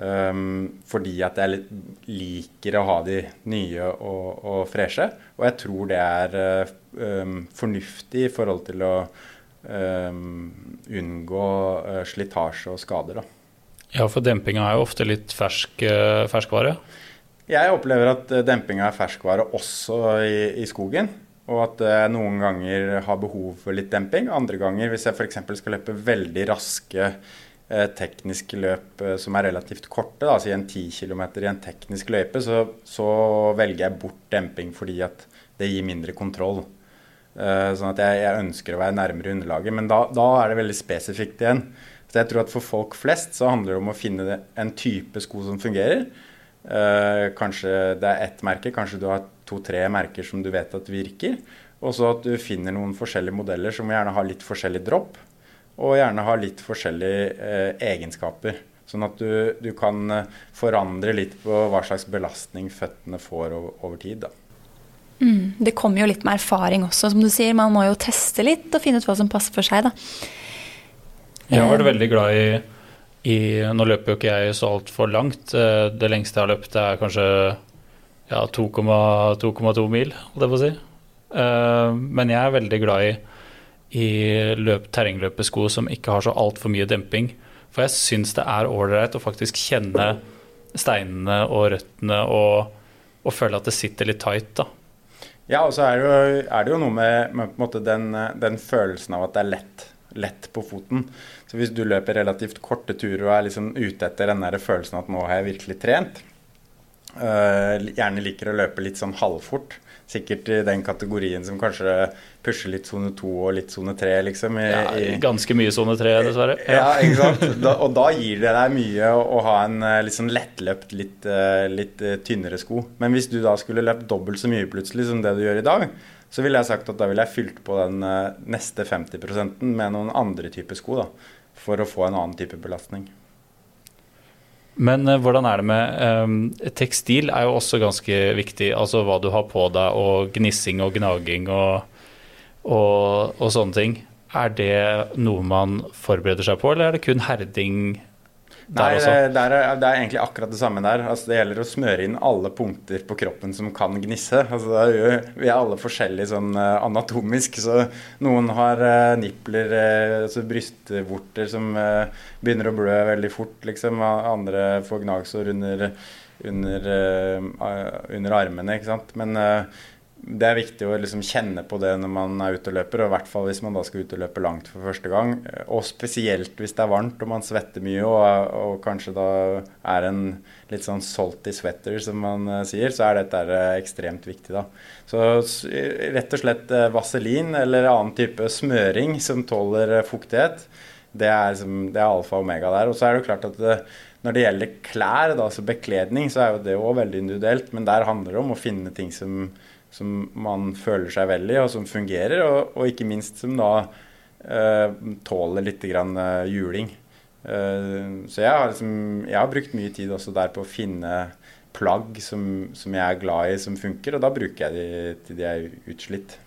Um, fordi at jeg liker å ha de nye og, og freshe. Og jeg tror det er um, fornuftig i forhold til å um, unngå uh, slitasje og skader. Da. Ja, for dempinga er jo ofte litt fersk, uh, ferskvare? Jeg opplever at uh, dempinga er ferskvare også i, i skogen. Og at jeg noen ganger har behov for litt demping. Andre ganger, hvis jeg f.eks. skal løpe veldig raske Eh, tekniske løp eh, som er relativt korte, altså i en 10 km i en teknisk løype, så, så, velger jeg bort demping fordi at det gir mindre kontroll. Uh, sånn at jeg, jeg, ønsker å være nærmere underlaget. Men da, da, er det veldig spesifikt igjen. Så jeg tror at for folk flest så handler det om å finne en type sko som fungerer. Kanskje det er ett merke, kanskje du har to-tre merker som du vet at virker. Og så at du finner noen forskjellige modeller som gjerne har litt forskjellig dropp og gjerne ha litt forskjellige eh, egenskaper. Sånn at du, du, kan eh, forandre litt på hva slags belastning føttene får over, over tid. Da. Mm, det kommer jo litt med erfaring også, som du sier. Man må jo teste litt og finne ut hva som passer for seg. Da. Jeg har vært veldig glad i, i Nå løper jo ikke jeg så altfor langt. Eh, det lengste jeg har løpt, er kanskje ja, 2,2 mil, holdt jeg på å si. Eh, men jeg er veldig glad i i løp, terrengløpesko som ikke har så altfor mye demping. For jeg syns det er ålreit å faktisk kjenne steinene og røttene og, og, føle at det sitter litt tight. da. Ja, og så er, er, det jo noe med, med den, den, følelsen av at det er lett, lett, på foten. Så hvis du løper relativt korte turer og er liksom ute etter den der følelsen at nå har jeg virkelig trent, øh, gjerne liker å løpe litt sånn halvfort, sikkert i den kategorien som kanskje pusher litt sone 2 og litt sone 3, liksom. I, ja, ganske mye sone 3, dessverre. Ja, ja ikke sant. (laughs) Da, og da gir det deg mye å, å ha en liksom lettløpt, litt, eh, litt uh, tynnere sko. Men hvis du da skulle løpt dobbelt så mye plutselig som det du gjør i dag, så ville jeg sagt at da ville jeg fylt på den neste 50 med noen andre typer sko, da. For å få en annen type belastning. Men uh, hvordan er det med um, Tekstil er jo også ganske viktig. Altså hva du har på deg, og gnissing og gnaging og, og, og, sånne ting. Er det noe man forbereder seg på, eller er det kun herding Nei, det, der er, det er egentlig akkurat det samme der. Altså, det gjelder å smøre inn alle punkter på kroppen som kan gnisse. Altså, er jo, vi er alle forskjellige sånn eh, anatomisk, så noen har uh, nipler, uh, altså brystvorter som uh, begynner å blø veldig fort, liksom. Andre får gnagsår under, under, under armene, ikke sant. Men det er viktig å liksom kjenne på det når man er ute og løper, og i hvert fall hvis man da skal ut og løpe langt for første gang. Og spesielt hvis det er varmt og man svetter mye og, og kanskje da er en litt sånn salty sweater, som man uh, sier, så er dette uh, ekstremt viktig, da. Så rett og slett vaselin eller annen type smøring som tåler fuktighet, det er, liksom, det er alfa og omega der. Og så er det jo klart at når det gjelder klær, da, altså bekledning, så er jo det òg veldig individuelt, men der handler det om å finne ting som som man føler seg vel i, og som fungerer, og, og ikke minst som da eh, tåler litt grann uh, juling. Eh, så jeg har, liksom, jeg har, brukt mye tid også der på å finne plagg som, som, jeg er glad i, som funker, og da bruker jeg de til de er utslitt.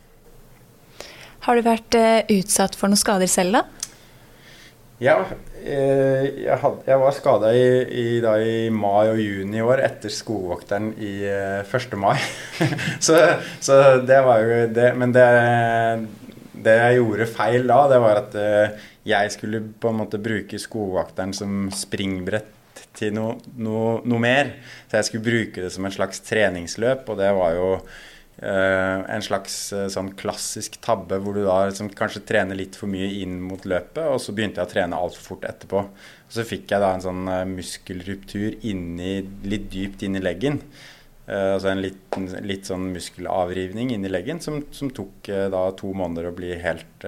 Har du vært utsatt for noen skader selv, da? Ja, eh, jeg, var skada i, i, i, mai og juni i år etter skogvokteren i 1. Eh, mai. (laughs) så, så, det var jo det Men det, det, jeg gjorde feil da, det var at eh, jeg skulle på en måte bruke skogvokteren som springbrett til noe, no, no mer. Så jeg skulle bruke det som en slags treningsløp, og det var jo en slags uh, sånn klassisk tabbe hvor du da liksom, kanskje trener litt for mye inn mot løpet, og så begynte jeg å trene altfor fort etterpå. Og så fikk jeg da en sånn uh, muskelruptur inni, litt dypt inn i leggen. altså en liten, litt sånn muskelavrivning inni leggen som, som tok da to måneder å bli helt,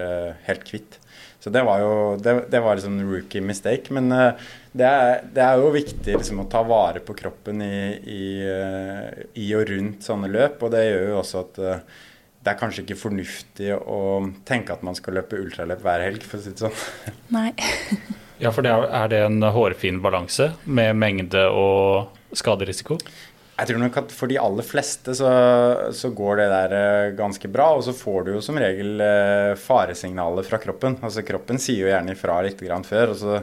helt kvitt. Så det var jo det, det var liksom rookie mistake. Men uh, det, er, det, er, jo viktig liksom, å ta vare på kroppen i, i, uh, i, og rundt sånne løp. Og det gjør jo også at uh, det er kanskje ikke fornuftig å tenke at man skal løpe ultraløp hver helg, for å si det sånn. (laughs) Nei. ja, for det er, er det en hårfin balanse med mengde og skaderisiko? Jeg tror nok at for de aller fleste så, så, går det der eh, ganske bra. Og så får du jo som regel eh, faresignaler fra kroppen. Altså Kroppen sier jo gjerne ifra litt grann før. og så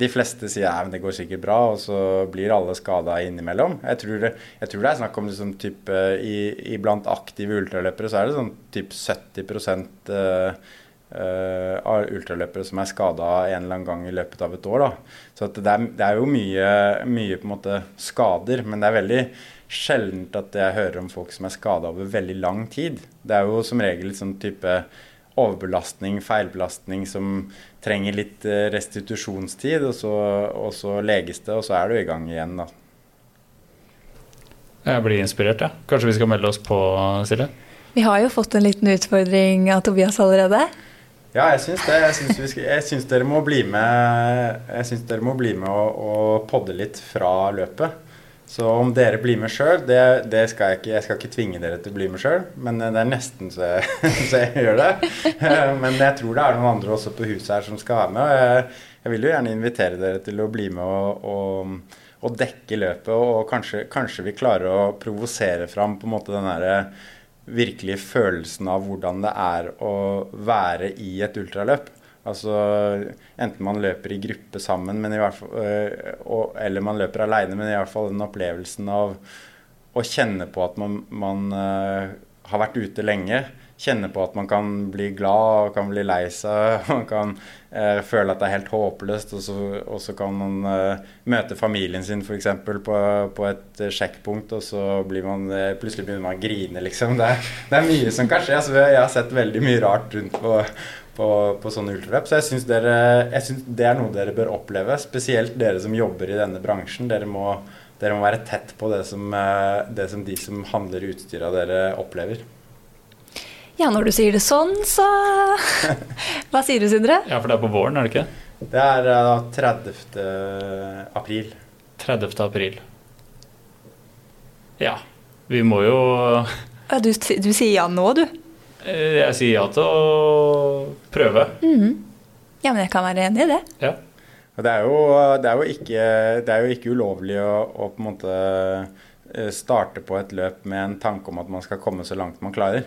De fleste sier ja, men det går sikkert bra, og så blir alle skada innimellom. Jeg tror, det, jeg tror, det, er snakk om liksom type i, i Blant aktive ultraløpere så er det sånn typ 70 eh, Uh, av ultraløpere som er skada en eller annen gang i løpet av et år. Da. Så det er, det, er, jo mye, mye, på en måte skader, men det er veldig sjeldent at jeg hører om folk som er skada over veldig lang tid. Det er jo som regel sånn type overbelastning, feilbelastning som trenger litt uh, restitusjonstid, og så, og så, leges det, og så er du i gang igjen, da. Jeg blir inspirert, jeg. Ja. Kanskje vi skal melde oss på, Silje? Vi har jo fått en liten utfordring av Tobias allerede. Ja, jeg syns det. Jeg syns, skal, jeg syns dere må bli med Jeg syns dere må bli med og, og podde litt fra løpet. Så om dere blir med sjøl, det, det, skal jeg ikke Jeg skal ikke tvinge dere til å bli med sjøl, men det er nesten så jeg, (laughs) så jeg, gjør det. Men jeg tror det er noen andre også på huset her som skal være med. Jeg, jeg vil jo gjerne invitere dere til å bli med og, og, og dekke løpet, og kanskje, kanskje vi klarer å provosere fram på en måte den derre virkelig følelsen av hvordan det er å være i et ultraløp. Altså enten man løper i gruppe sammen, fall, og, eller man løper aleine, men i hvert fall den opplevelsen av å kjenne på at man, man øh, har vært ute lenge kjenne på at man kan bli glad og kan bli lei seg. (laughs) Man kan eh, føle at det er helt håpløst, og så, og så kan man eh, møte familien sin f.eks. På, på et eh, sjekkpunkt, og så blir man, eh, plutselig begynner man å grine, liksom. Det er, det er mye som kan skje. Altså, jeg har sett veldig mye rart rundt på, på, på sånne ultraløp. Så jeg syns, det er noe dere bør oppleve. Spesielt dere som jobber i denne bransjen. Dere må, dere må være tett på det som, eh, det som de som handler utstyr av dere, opplever. Ja, når du sier det sånn, så (laughs) Hva sier du, Sindre? Ja, for det er på våren, er det ikke? Det er da 30. april. 30. april. Ja. Vi må jo du, du, sier ja nå, du? Eh, jeg sier ja til å prøve. Mm -hmm. Ja, men jeg kan være enig i det. Ja. Det er, jo, det, er ikke, det er, jo, ikke, ulovlig å, å, på en måte eh, starte på et løp med en tanke om at man skal komme så langt man klarer.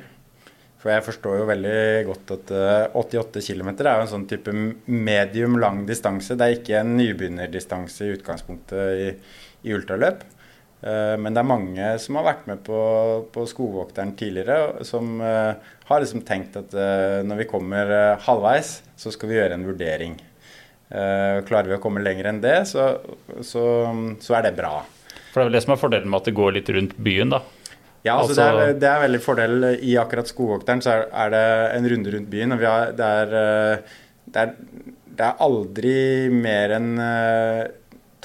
For jeg forstår jo veldig godt at uh, 88 km er jo en sånn type medium lang distanse. Det er ikke en nybegynnerdistanse i utgangspunktet i, i ultraløp. Uh, men det er mange som har vært med på, på Skogvokteren tidligere, som uh, har liksom tenkt at når vi kommer halvveis, så skal vi gjøre en vurdering. klarer vi å komme lenger enn det, så, så, så er det bra. For det er vel det som er fordelen med at det går litt rundt byen, da? Ja, altså, altså det, er, altså- det, er, veldig fordel. I akkurat Skogvokteren så er, er, det en runde rundt byen. og har, det, er, eh, det, det, er, aldri mer enn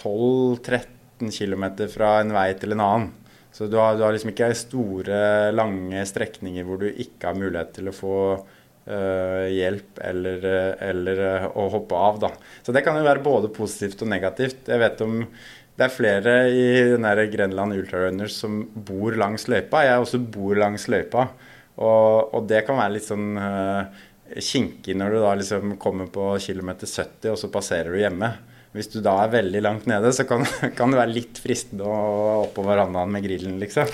12-13 eh, km fra en vei til en annen. Så du har, du har, liksom ikke store, lange strekninger hvor du ikke har mulighet til å få uh, hjelp eller, eller uh, å hoppe av. Da. Så det kan jo være både positivt og negativt. Jeg vet om det er flere i den Grenland Ultrarunners som bor langs løypa. Jeg også bor langs løypa. Og, og det kan være litt sånn uh, kinkig når du da liksom kommer på kilometer 70, og så passerer du hjemme. Hvis du da er veldig langt nede, så kan, (laughs) kan det være litt fristende å oppå på verandaen med grillen, liksom.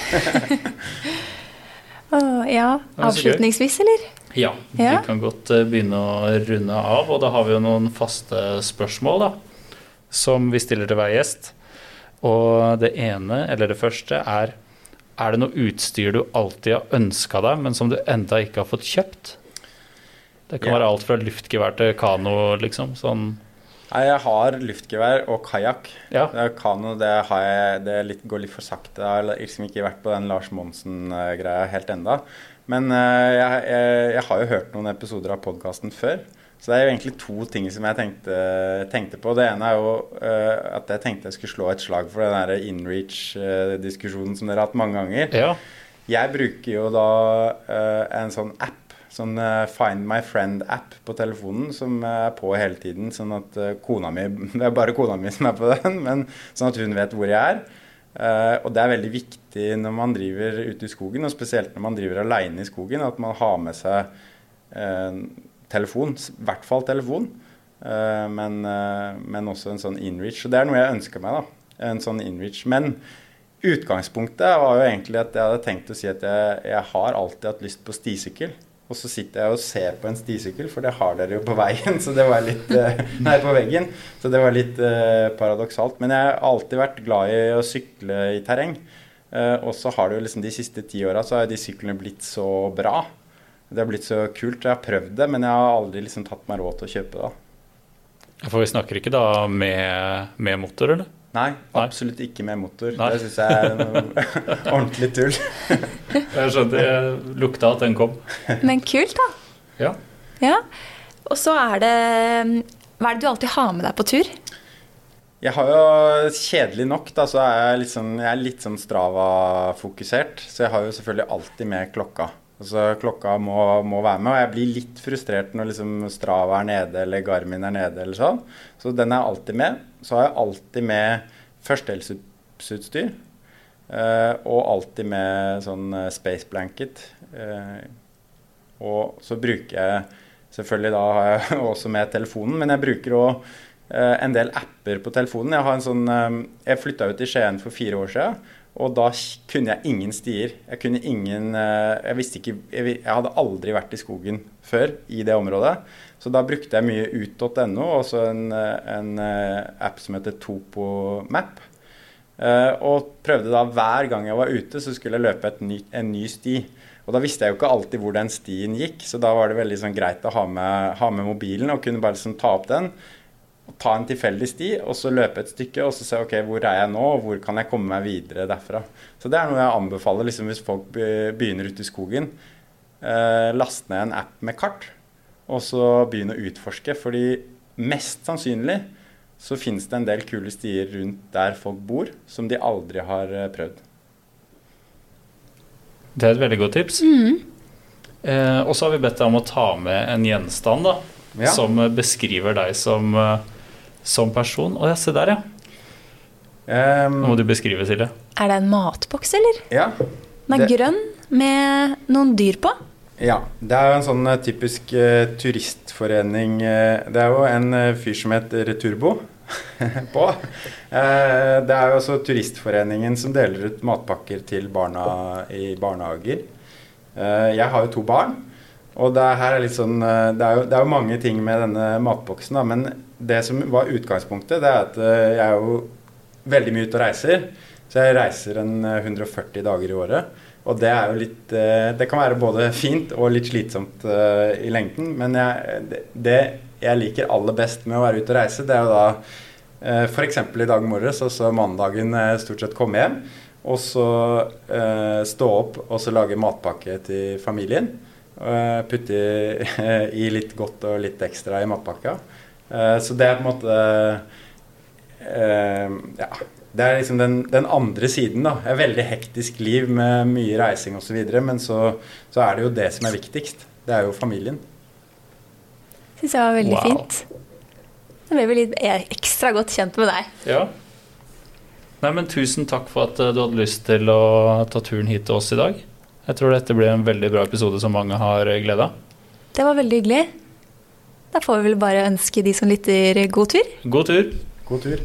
(laughs) oh, ja. Avslutningsvis, eller? Ja, vi kan godt eh, begynne å runde av. Og da har vi jo noen faste spørsmål, da. Som vi stiller til hver gjest. Og det ene, eller det første, er er det noe utstyr du alltid har ønska deg, men som du enda ikke har fått kjøpt? Det kan ja. være alt fra luftgevær til kano, liksom. Sånn. Nei, jeg har luftgevær og kajakk. Ja. Kano det, det litt, går litt for sakte. Jeg har liksom ikke vært på den Lars Monsen-greia helt enda. Men uh, jeg, jeg, jeg, har jo hørt noen episoder av podkasten før. Så det er jo egentlig to ting som jeg tenkte, tenkte på. Det ene er jo uh, at jeg tenkte jeg skulle slå et slag for den der InReach-diskusjonen som dere har hatt mange ganger. Ja. Jeg bruker jo da uh, en sånn app, sånn uh, Find my friend-app på telefonen som er på hele tiden. Sånn at kona mi (laughs) Det er bare kona mi som er på den, men sånn at hun vet hvor jeg er. og det er veldig viktig når man driver ute i skogen, og spesielt når man driver aleine i skogen, at man har med seg telefon. I hvert fall telefon. Uh, men, uh, men, også en sånn inreach. Så det er noe jeg ønsker meg, da. En sånn inreach. Men utgangspunktet var jo egentlig at jeg hadde tenkt å si at jeg, jeg har alltid hatt lyst på stisykkel. Og så sitter jeg og ser på en stisykkel, for det har dere jo på veien. (laughs) Så det var litt uh, Nei, på veggen. Så det var litt paradoksalt. Men jeg har alltid vært glad i å sykle i terreng. og så har det jo liksom de siste ti åra så har de syklene blitt så bra det har blitt så kult. Jeg har prøvd det, men jeg har aldri liksom tatt meg råd til å kjøpe det. For vi snakker ikke da med, med motor, eller? Nei, absolutt Nei. ikke med motor. Nei. Det syns jeg er (laughs) ordentlig tull. jeg skjønte jeg lukta at den kom. Men kult, da. Ja. ja. Og så er det Hva er det du alltid har med deg på tur? Jeg har jo Kjedelig nok, da, så er jeg litt sånn, jeg er litt sånn Strava-fokusert. Så jeg har jo selvfølgelig alltid med klokka. Altså Klokka må, må, være med, og jeg blir litt frustrert når liksom Strava er nede eller Garmin er nede. eller sånn. Så den er alltid med. Så har jeg alltid med førstehjelpsutstyr. Eh, og alltid med sånn uh, space blanket. Eh, og så bruker jeg selvfølgelig da har jeg (laughs) også med telefonen, men jeg bruker òg en del apper på telefonen. Jeg, har en sånn, jeg flytta ut i Skien for fire år siden. Og da kunne jeg ingen stier. Jeg kunne ingen eh, Jeg visste ikke Jeg hadde aldri vært i skogen før i det området. Så da brukte jeg mye ut.no, og så en, eh, en, eh, app som heter TopoMap. Og prøvde da hver gang jeg var ute, så skulle jeg løpe ny, en ny sti. Og da visste jeg jo ikke alltid hvor den stien gikk, så da var det veldig sånn greit å ha med, ha med mobilen og kunne bare liksom ta opp den ta en tilfeldig sti og så løpe et stykke og så se ok, hvor er jeg nå, og hvor kan jeg komme meg videre derfra. Så det er noe jeg anbefaler liksom, hvis folk begynner ute i skogen. Eh, last ned en app med kart, og så begynne å utforske. Fordi mest sannsynlig så finnes det en del kule stier rundt der folk bor, som de aldri har eh, prøvd. Det er et veldig godt tips. Mm. Eh, og så har vi bedt deg om å ta med en gjenstand da, ja. som beskriver deg som eh, som person. Å ja, se der, ja. Um, Nå må du beskrive, Silje. Er det en matboks, eller? Ja. Den er det... grønn med noen dyr på. Ja. Det er jo en sånn uh, typisk uh, turistforening uh, Det er jo en fyr som heter Turbo (laughs) på. det er jo også Turistforeningen som deler ut matpakker til barna i barnehager. jeg har jo to barn. Og det her er litt sånn eh, Det er jo, det er jo mange ting med denne matboksen, da, men det som var utgangspunktet, det er at eh, jeg er jo veldig mye ute og reiser. Så jeg reiser en eh, 140 dager i året. Og det er jo litt eh, Det kan være både fint og litt slitsomt eh, i lengden, men jeg, det- jeg liker aller best med å være ute og reise, det er jo da eh, f.eks. i dag morges, og så mandagen eh, stort sett komme hjem. Og så eh, stå opp og så lage matpakke til familien. Eh, putte i (laughs) litt godt og litt ekstra i matpakka. Eh, så det er på en måte eh, Ja. Det er liksom den, den andre siden. da. Et veldig hektisk liv med mye reising osv. Men så, så er det jo det som er viktigst. Det er jo familien. Syns jeg var veldig Wow. fint. Da ble vi litt ekstra godt kjent med deg. Ja. Nei, men tusen takk for at eh, du hadde lyst til å ta turen hit til oss i dag. Jeg tror dette blir en veldig bra episode som mange har glede av. Det var veldig hyggelig. Da får vi vel bare ønske de som lytter, god tur. God tur. God tur.